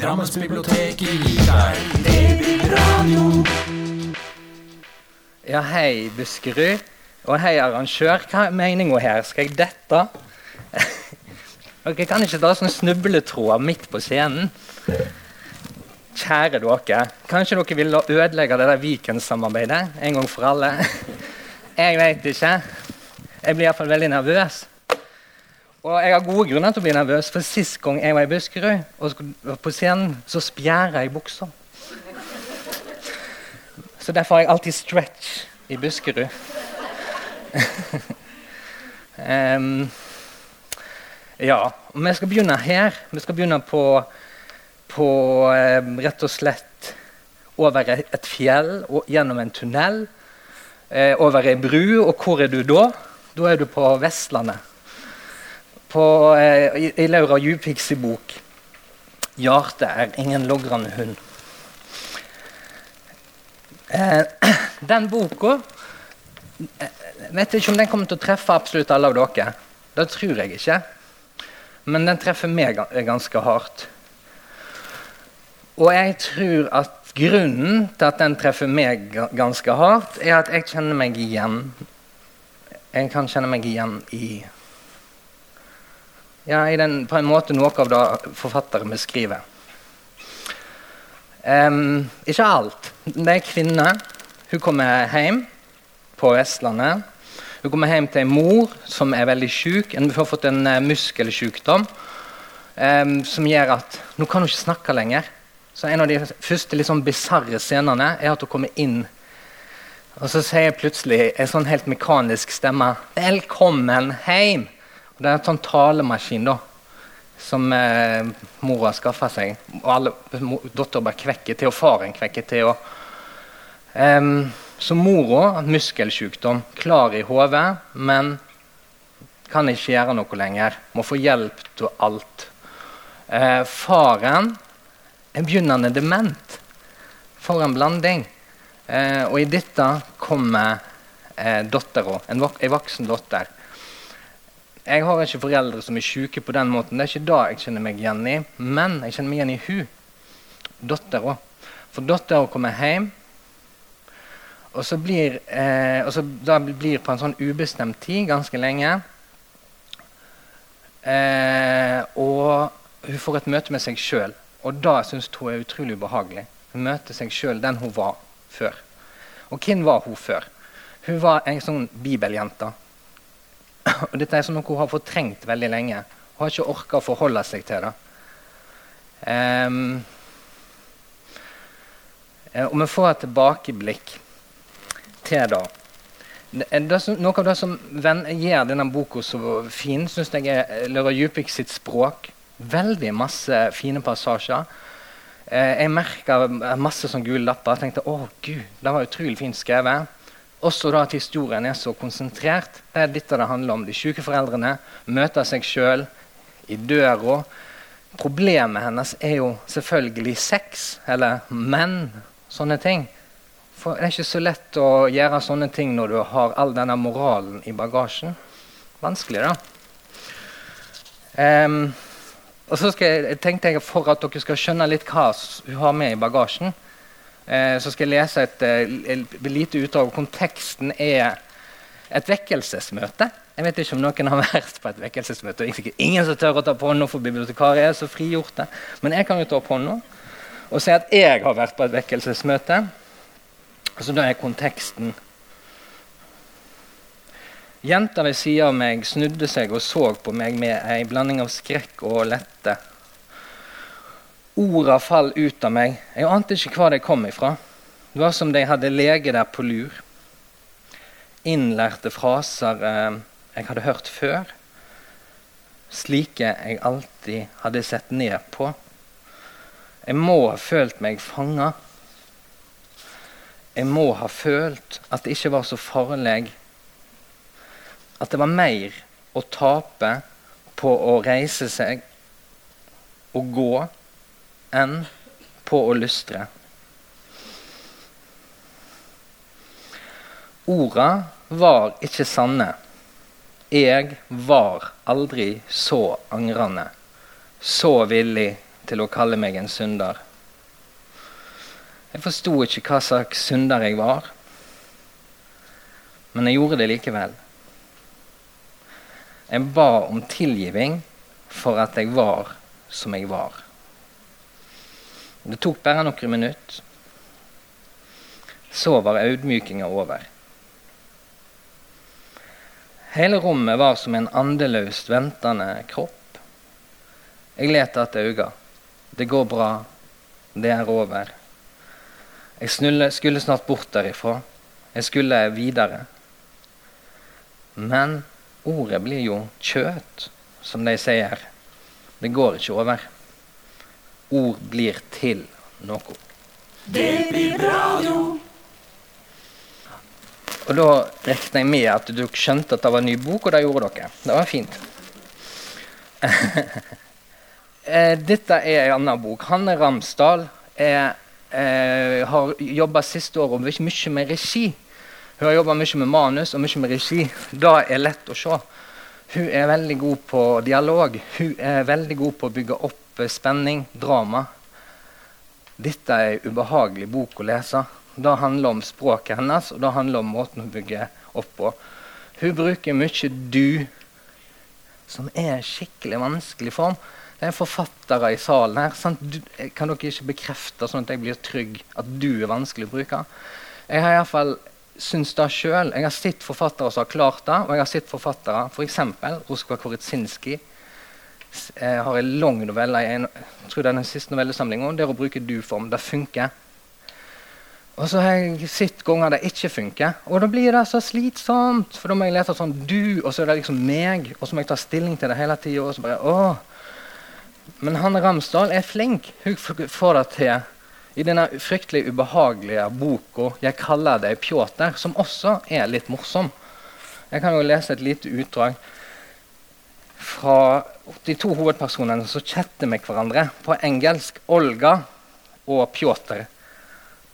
Drammensbiblioteket gir deg Babyradio. Ja, hei, Buskerud. Og hei, arrangør. Hva er meninga her? Skal jeg dette? Dere kan ikke ta sånne snubletråder midt på scenen. Kjære dere. Kanskje dere vil ødelegge det der Viken-samarbeidet en gang for alle? Jeg vet ikke. Jeg blir iallfall veldig nervøs. Og jeg har gode grunner til å bli nervøs, for sist gang jeg var i Buskerud, og på scenen, så spjæra jeg buksa. Så derfor har jeg alltid stretch i Buskerud. um, ja, vi skal begynne her. Vi skal begynne på, på um, rett og slett over et fjell og gjennom en tunnel. uh, over ei bru, og hvor er du da? Da er du på Vestlandet. På, eh, i, I Laura Djupiks bok 'Hjarte er ingen logrende hund'. Eh, den boka eh, vet ikke om den kommer til å treffe absolutt alle av dere. Det tror jeg ikke. Men den treffer meg ganske hardt. Og jeg tror at grunnen til at den treffer meg ganske hardt, er at jeg kjenner meg igjen. Jeg kan kjenne meg igjen i Ja, den, på en måte noe av det forfatteren beskriver. Um, ikke alt. Det er en kvinne. Hun kommer hjem på Vestlandet. Hun kommer hjem til en mor som er veldig syk. Hun har fått en uh, muskelsykdom um, som gjør at Nå kan hun ikke snakke lenger. Så En av de første litt sånn bisarre scenene er at hun kommer inn og så sier plutselig en sånn helt mekanisk stemme 'Velkommen hjem'. Det er en sånn talemaskin da, som eh, mora skaffa seg. Og alle dattera bare kvekker til, og faren kvekker til. Og, um, så mora, muskelsykdom, klar i hodet, men kan ikke gjøre noe lenger. Må få hjelp til alt. Eh, faren er begynnende dement. For en blanding. Eh, og i dette kommer eh, dattera, en, vok en voksen datter. Jeg har ikke foreldre som er syke på den måten. Det er ikke det jeg kjenner meg igjen i. Men jeg kjenner meg igjen i hun. Dattera. For dattera kommer hjem. Og så blir, eh, og så da blir på en sånn ubestemt tid ganske lenge. Eh, og hun får et møte med seg sjøl, og da syns hun er utrolig ubehagelig. Hun møter seg sjøl, den hun var før. Og hvem var hun før? Hun var en sånn bibeljente. Og dette er sånn noe hun har fortrengt veldig lenge. Hun har ikke orka å forholde seg til det. Eh, og vi får et tilbakeblikk til det. Det som, noe av det som gjør denne boka så fin, syns jeg er Løra Djupik sitt språk. Veldig masse fine passasjer. Eh, jeg merka masse sånn gule lapper. Jeg tenkte å gud, det var utrolig fint skrevet. Også da at historien er så konsentrert. Det er dette det handler om. De syke foreldrene møter seg sjøl i døra. Problemet hennes er jo selvfølgelig sex, eller menn. Sånne ting. For det er ikke så lett å gjøre sånne ting når du har all denne moralen i bagasjen. Vanskelig, da. Um, og så jeg, tenkte jeg For at dere skal skjønne litt hva hun har med i bagasjen, så skal jeg lese et, eh, et lite utdrag. Konteksten er et vekkelsesmøte. Jeg vet ikke om noen har vært på et vekkelsesmøte. Det er sikkert ingen som tør å ta på hånda, for bibliotekarer er så frigjorte. Men jeg kan jo ta opp hånda og si at jeg har vært på et vekkelsesmøte. Så da er konteksten Jenta ved sida av meg snudde seg og så på meg med ei blanding av skrekk og lette. Orda fall ut av meg. Jeg ante ikke hvor de kom ifra. Det var som de hadde lege der på lur. Innlærte fraser eh, jeg hadde hørt før. Slike jeg alltid hadde sett ned på. Jeg må ha følt meg fanga. Jeg må ha følt at det ikke var så farlig at det var mer å tape på å reise seg og gå enn på å lystre. Orda var ikke sanne. Jeg var aldri så angrende, så villig til å kalle meg en synder. Jeg forsto ikke hva slags synder jeg var, men jeg gjorde det likevel. Jeg ba om tilgivning for at jeg var som jeg var. Det tok bare noen minutter. Så var audmykinga over. Hele rommet var som en andeløst ventende kropp. Jeg lette etter øynene. Det går bra. Det er over. Jeg skulle snart bort derifra. Jeg skulle videre. Men ordet blir jo kjøt, som de sier. Det går ikke over. Ord blir til noe. Det blir radio. Og da regner jeg med at dere skjønte at det var en ny bok, og det gjorde dere. Det var fint. Eh, dette er en annen bok. Hanne Ramsdal er, er, har jobba siste året mye, mye med regi. Hun har jobba mye med manus og mye med regi. Det er lett å se. Hun er veldig god på dialog. Hun er veldig god på å bygge opp eh, spenning, drama. Dette er en ubehagelig bok å lese. Det handler om språket hennes, og det handler om måten hun bygger opp på. Hun bruker mye 'du', som er skikkelig vanskelig form. Det er forfattere i salen her. Du, kan dere ikke bekrefte, sånn at jeg blir trygg, at du er vanskelig å bruke? Jeg har iallfall syns det sjøl. Jeg har sett forfattere som har klart det, og jeg har sett forfattere, f.eks. For Roskva Koritsinski eh, har en lang novelle jeg tror det er den siste novellesamlinga der å bruke du-form. Det funker. Og så har jeg sett ganger det ikke funker. Og da blir det så slitsomt. For da må jeg lete sånn du, og så er det liksom meg, og så må jeg ta stilling til det hele tida. Men Hanne Ramsdal er flink. Hun får det til i denne fryktelig ubehagelige boka 'Jeg kaller deg Pjotr', som også er litt morsom. Jeg kan jo lese et lite utdrag fra de to hovedpersonene som chatter med hverandre på engelsk. Olga og Pjotr.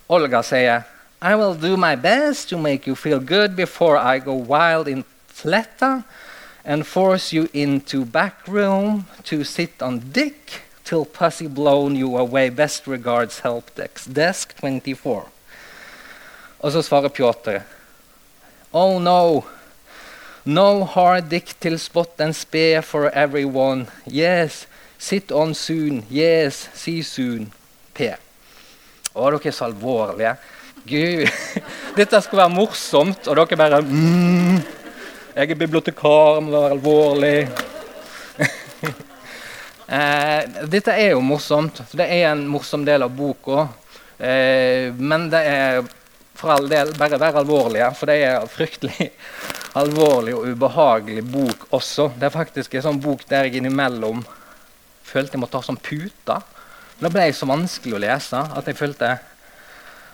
Olga sier I will do my best to make you feel good before I go wild in Fletta and force you into back room to sit on dick till pussy blown you away. Best regards helpdesk. Desk 24. Og så svarer Pjotr. Oh no. No hard dick till spot and spare for everyone. Yes. Sit on soon. Yes. See soon. P. Å, dere er så alvorlige. Gud. Dette skulle være morsomt, og dere bare mm, Jeg er bibliotekar, må være alvorlig. eh, dette er jo morsomt. Det er en morsom del av boka. Eh, men det er for all del bare være alvorlige, for det er fryktelig alvorlig og ubehagelig bok også. Det er faktisk en sånn bok der jeg innimellom følte jeg måtte ha sånn pute. Det ble så vanskelig å lese at jeg følte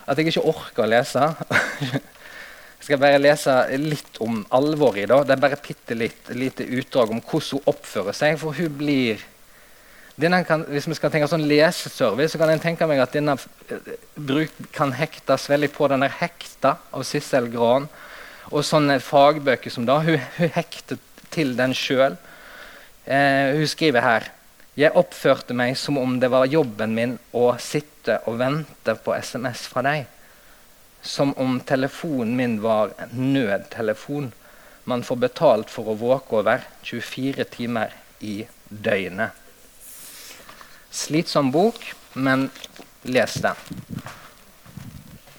at jeg ikke orka å lese. jeg skal bare lese litt om alvoret i det. Det er bare bitte lite utdrag om hvordan hun oppfører seg. For hun blir kan, Hvis vi skal tenke sånn leseservice, så kan jeg tenke meg at denne eh, bruk kan hektes veldig på den er 'Hekta' av Sissel Gran. Og sånne fagbøker som da. Hun, hun hektet til den sjøl. Eh, hun skriver her jeg oppførte meg som om det var jobben min å sitte og vente på SMS fra deg. Som om telefonen min var nødtelefon man får betalt for å våke over 24 timer i døgnet. Slitsom bok, men les den.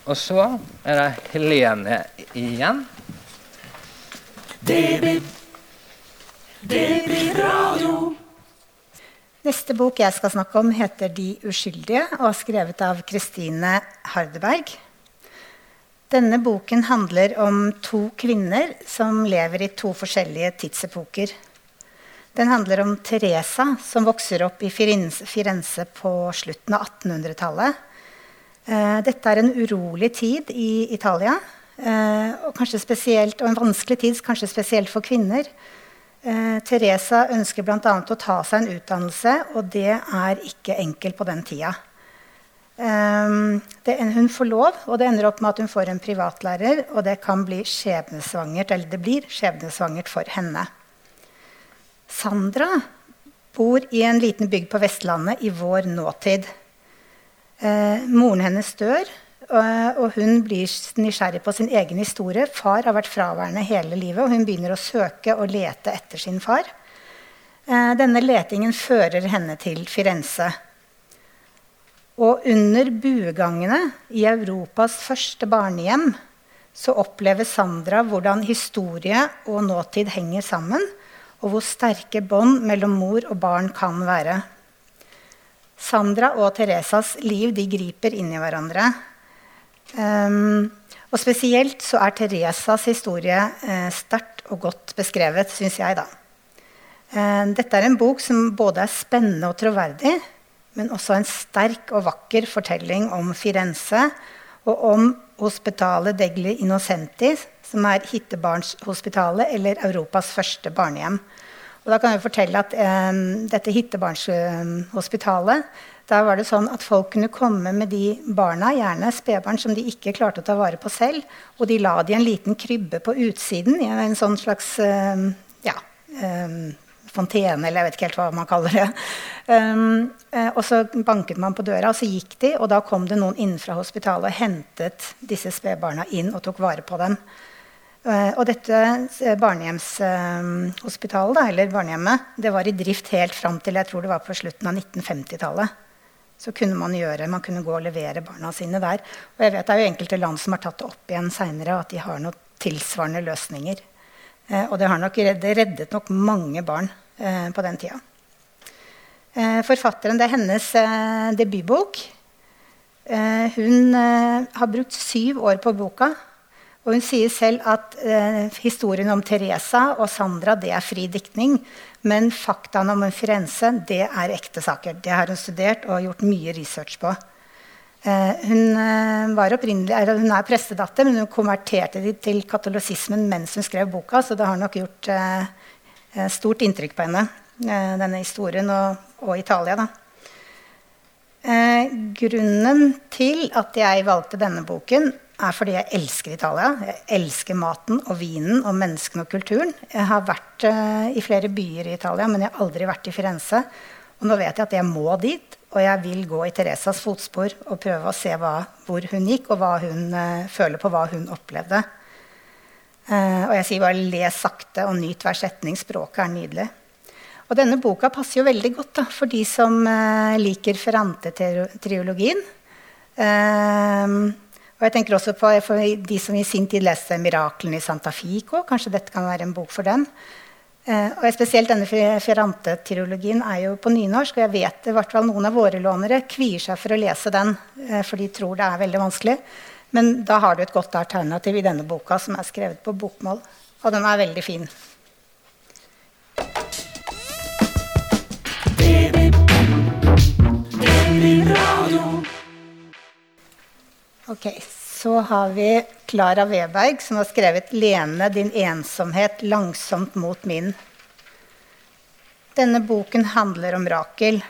Og så er det Helene igjen. Det blir, det blir radio. Neste bok jeg skal snakke om, heter 'De uskyldige' og er skrevet av Kristine Hardeberg. Denne boken handler om to kvinner som lever i to forskjellige tidsepoker. Den handler om Teresa, som vokser opp i Firenze på slutten av 1800-tallet. Eh, dette er en urolig tid i Italia, eh, og, spesielt, og en vanskelig tid kanskje spesielt for kvinner. Eh, Teresa ønsker bl.a. å ta seg en utdannelse, og det er ikke enkelt på den tida. Det, hun får lov, og det ender opp med at hun får en privatlærer, og det kan bli skjebnesvangert, eller det blir skjebnesvangert for henne. Sandra bor i en liten bygd på Vestlandet i vår nåtid. Eh, moren hennes dør, og, og hun blir nysgjerrig på sin egen historie. Far har vært fraværende hele livet, og hun begynner å søke og lete etter sin far. Eh, denne letingen fører henne til Firenze. Og under buegangene i Europas første barnehjem så opplever Sandra hvordan historie og nåtid henger sammen, og hvor sterke bånd mellom mor og barn kan være. Sandra og Teresas liv de griper inn i hverandre. Um, og spesielt så er Teresas historie uh, sterkt og godt beskrevet, syns jeg. da. Uh, dette er en bok som både er spennende og troverdig, men også en sterk og vakker fortelling om Firenze og om Hospitalet degli Innocenti, som er Hittebarnshospitalet, eller Europas første barnehjem. Og da kan jeg fortelle at eh, dette Hittebarnshospitalet da var det sånn at Folk kunne komme med de barna, gjerne spedbarn som de ikke klarte å ta vare på selv. Og de la de i en liten krybbe på utsiden, i en sånn slags eh, ja, eh, fontene, eller jeg vet ikke helt hva man kaller det. Um, og så banket man på døra, og så gikk de, og da kom det noen inn fra hospitalet og hentet disse spedbarna inn og tok vare på dem. Uh, og dette eh, barnehjemshospitalet, uh, eller barnehjemmet, det var i drift helt fram til jeg tror det var på slutten av 1950-tallet. Så kunne man gjøre, man kunne gå og levere barna sine der. Og jeg vet Det er jo enkelte land som har tatt det opp igjen seinere, at de har noen tilsvarende løsninger. Og det har nok reddet, reddet nok mange barn Eh, på den tida. Eh, forfatteren, det er hennes eh, debutbok. hun har brukt syv år på boka. Og hun sier selv at eh, historien om Teresa og Sandra det er fri diktning. Men faktaene om en Firenze det er ekte saker. Det har hun studert og gjort mye research på. Eh, hun, er, hun, er prestedatter, men hun konverterte til katolisismen mens hun skrev boka. Så det har nok gjort eh, Eh, stort inntrykk på henne, eh, denne historien, og, og Italia. Da. Eh, grunnen til at jeg valgte denne boken, er fordi jeg elsker Italia. Jeg elsker maten og vinen og menneskene og kulturen. Jeg har vært i flere byer i Italia, men jeg har aldri vært i Firenze. Og nå vet jeg at jeg må dit, og jeg vil gå i Teresas fotspor og prøve å se hva, hvor hun gikk, og hva hun føler på hva hun opplevde. Uh, og jeg sier bare les sakte og nyt hver setning. Språket er nydelig. Og denne boka passer jo veldig godt da, for de som uh, liker Ferrante-triologien. Uh, og jeg tenker også på de som i sin tid leste 'Miraklene i Santa Fico'. Kanskje dette kan være en bok for dem. og Spesielt denne Ferrante-triologien er jo på nynorsk. Og jeg vet i hvert fall noen av våre lånere kvier seg for å lese den, for de tror det er veldig vanskelig. Men da har du et godt alternativ i denne boka, som er skrevet på bokmål. Og den er veldig fin. Ok, Så har vi Klara Weberg, som har skrevet 'Lene din ensomhet langsomt mot min'. Denne boken handler om Rakel.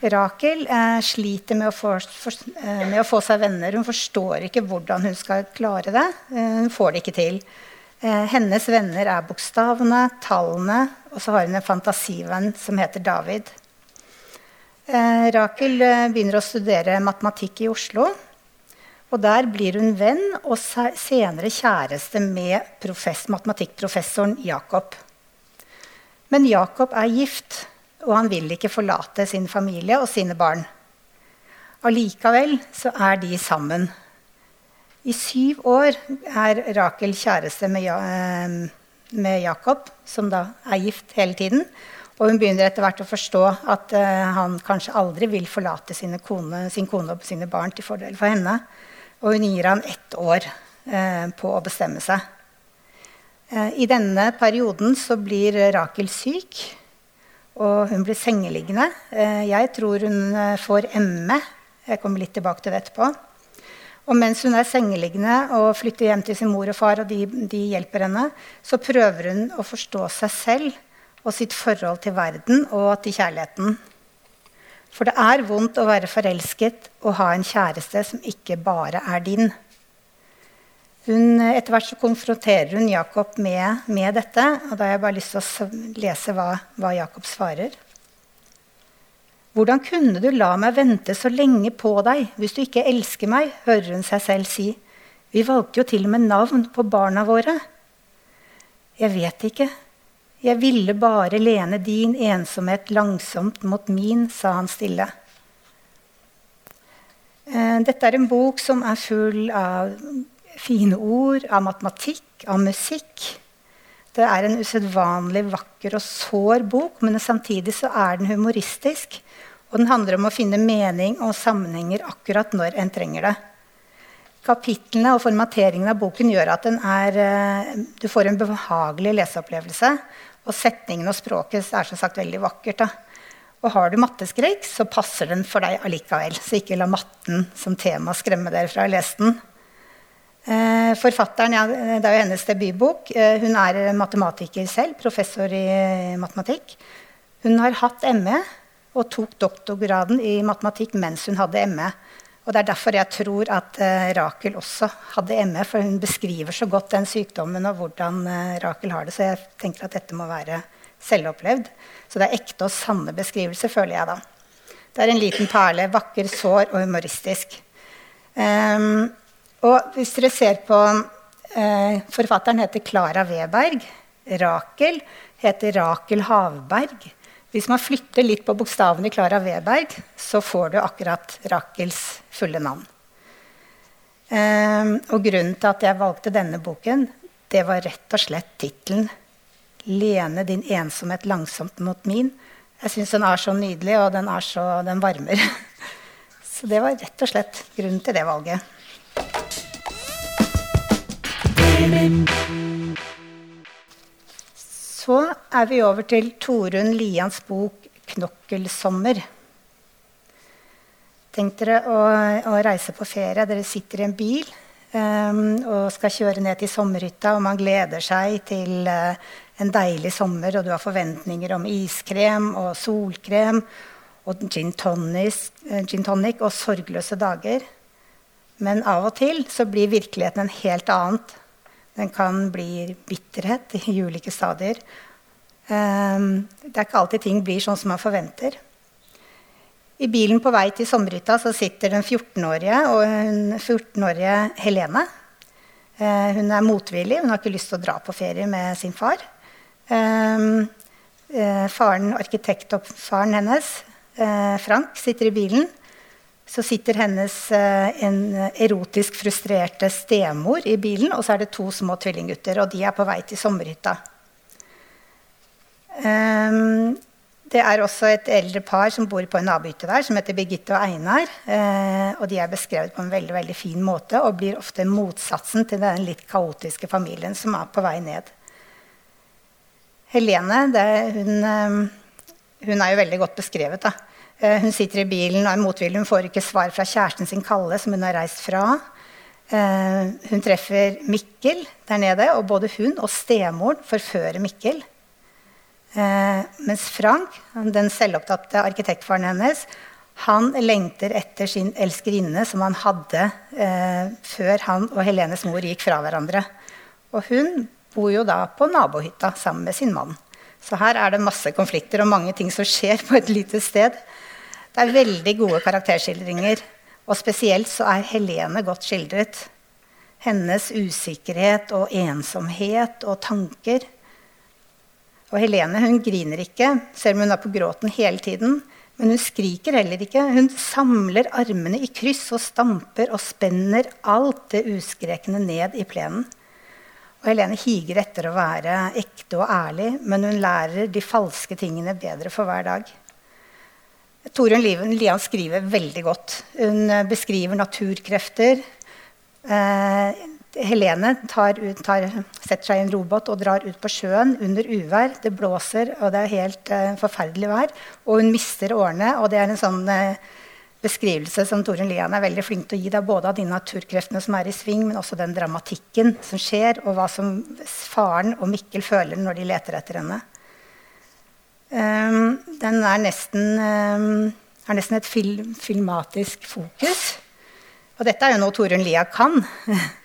Rakel eh, sliter med å, få, for, eh, med å, få, seg venner. Hun forstår ikke hvordan hun skal klare det. Eh, hun får det ikke til. Eh, hennes venner er bokstavene, tallene, og så har hun en fantasivenn som heter David. Eh, Rakel eh, begynner å studere matematikk i Oslo. Og der blir hun venn og senere kjæreste med profess, matematikkprofessoren Jakob. Men Jakob er gift og han vil ikke forlate sin familie og sine barn. Allikevel så er de sammen. I syv år er Rakel kjæreste med, ja, med Jakob, som da er gift hele tiden. Og hun begynner etter hvert å forstå at uh, han kanskje aldri vil forlate kone, sin kone og sine barn til fordel for henne. Og hun gir han ett år eh, på å bestemme seg. Eh, I denne perioden så blir Rakel syk. Og hun blir sengeliggende. Eh, jeg tror hun eh, får ME. Jeg kommer litt tilbake til det etterpå. Og mens hun er sengeliggende og flytter hjem til sin mor og far, og de, de, hjelper henne, så prøver hun å forstå seg selv og sitt forhold til verden og til kjærligheten. For det er vondt å være forelsket og ha en kjæreste som ikke bare er din. Hun, etter hvert så konfronterer hun Jakob med, med, dette. og Da har jeg bare lyst til å lese hva, hva Jakob svarer. Hvordan kunne du la meg vente så lenge på deg hvis du ikke elsker meg? hører hun seg selv si. Vi valgte jo til og med navn på barna våre. Jeg vet ikke. Jeg ville bare lene din ensomhet langsomt mot min, sa han stille. Eh, dette er en bok som er full av fine ord, av matematikk, av musikk. Det er en usedvanlig vakker og sår bok, men samtidig så er den humoristisk. Og den handler om å finne mening og sammenhenger akkurat når en trenger det. Kapitlene og formateringen av boken gjør at er, eh, du får en behagelig leseopplevelse. Og setningen og språket er som sagt veldig vakkert. Da. Og har du matteskrekk, så passer den for deg allikevel. Så ikke la matten som tema skremme dere fra å lese den. Eh, forfatteren, ja, Det er jo hennes debutbok. Eh, hun er matematiker selv, professor i matematikk. Hun har hatt ME og tok doktorgraden i matematikk mens hun hadde ME. Og Det er derfor jeg tror at uh, Rakel også hadde ME, for hun beskriver så godt den sykdommen og hvordan uh, Rakel har det. Så jeg tenker at dette må være selvopplevd. Så det er ekte og sanne beskrivelser, føler jeg da. Det er en liten perle. Vakker, sår og humoristisk. Um, og hvis dere ser på uh, Forfatteren heter Klara Weberg. Rakel heter Rakel Havberg. Hvis man flytter litt på bokstavene i Klara Weberg, så får du akkurat Rakels fulle navn. Um, og grunnen til at jeg valgte denne boken, det var rett og slett tittelen 'Lene din ensomhet langsomt mot min'. Jeg syns den er så nydelig, og den, så, den varmer. Så det var rett og slett grunnen til det valget. Så er vi over til Torunn Lians bok 'Knokkelsommer'. Tenk dere å, å, reise på ferie. Dere sitter i en bil um, og skal kjøre ned til sommerhytta, og man gleder seg til uh, en deilig sommer, og du har forventninger om iskrem og solkrem og gin tonic, uh, gin tonic og sorgløse dager. Men av og til så blir virkeligheten en helt annet. Den kan bli bitterhet i ulike stadier. Um, det er ikke alltid ting blir sånn som man forventer. I bilen på vei til sommerhytta sitter den 14-årige og 14-årige Helene. Uh, hun er motvillig, hun har ikke lyst til å dra på ferie med sin far. Um, uh, faren, Arkitektoppfaren hennes, uh, Frank, sitter i bilen så sitter hennes eh, erotisk frustrerte stemor i bilen, og så er det to små tvillinggutter, og de er på vei til sommerhytta. Um, det er også et eldre par som bor på en nabohytte der, som heter Birgitte og Einar. Uh, og de er beskrevet på en veldig, veldig fin måte og blir ofte motsatsen til den litt kaotiske familien som er på vei ned. Helene det, hun, hun, er jo veldig godt beskrevet. da. Eh, hun sitter i bilen og er motvillig. Hun får ikke svar fra kjæresten sin Kalle, som hun har reist fra. Eh, hun treffer Mikkel der nede, og både hun og stemoren forfører Mikkel. Eh, mens Frank, den selvopptatte arkitektfaren hennes, han lengter etter sin elskerinne, som han hadde før han og Helenes mor gikk fra hverandre. Og hun bor jo da på nabohytta sammen med sin mann. Så her er det masse konflikter og mange ting som skjer på et lite sted. Det er veldig gode karakterskildringer. Og spesielt så er Helene godt skildret. Hennes usikkerhet og ensomhet og tanker. Og Helene hun griner ikke, selv om hun er på gråten hele tiden. Men hun skriker heller ikke. Hun samler armene i kryss og stamper og spenner alt det uskrekne ned i plenen. Og Helene higer etter å være ekte og ærlig, men hun lærer de falske tingene bedre for hver dag. Torunn Lian skriver veldig godt. Hun eh, beskriver naturkrefter. Eh, Helene tar tar, setter seg i en robåt og drar ut på sjøen under uvær. Det blåser, og det er helt eh, forferdelig vær. Og hun mister årene. Og det er en sånn eh, beskrivelse som Torunn Lian er veldig flink til å gi. deg, både av de naturkreftene som er i sving, men også den dramatikken som skjer, og hva som faren og Mikkel føler når de leter etter henne. Um, den er nesten, er nesten et film, filmatisk fokus. Og dette er jo noe Torunn Lia kan.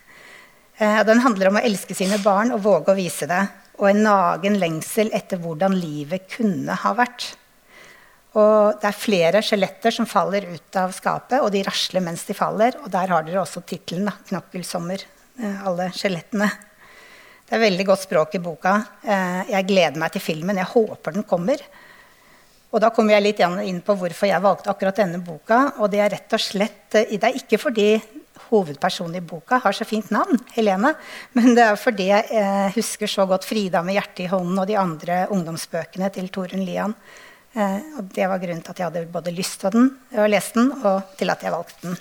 Eh, den handler om å elske sine barn og våge å vise det. Og en nagen lengsel etter hvordan livet kunne ha vært. Og det er flere skjeletter som faller ut av skapet, og de rasler mens de faller. Og der har dere også tittelen, 'Knokkelsommer'. Eh, alle skjelettene. Det er veldig godt språk i boka. Eh, jeg gleder meg til filmen. Jeg håper den kommer. Og da kommer jeg litt inn på hvorfor jeg valgte akkurat denne boka. Og det er rett og slett, det er ikke fordi hovedpersonen i boka har så fint navn, Helene. Men det er fordi jeg eh, husker så godt 'Frida med hjertet i hånden' og de andre ungdomsbøkene til Torunn Lian. Eh, og det var grunnen til at jeg hadde både lyst til den, å lese den, og til at jeg valgte den.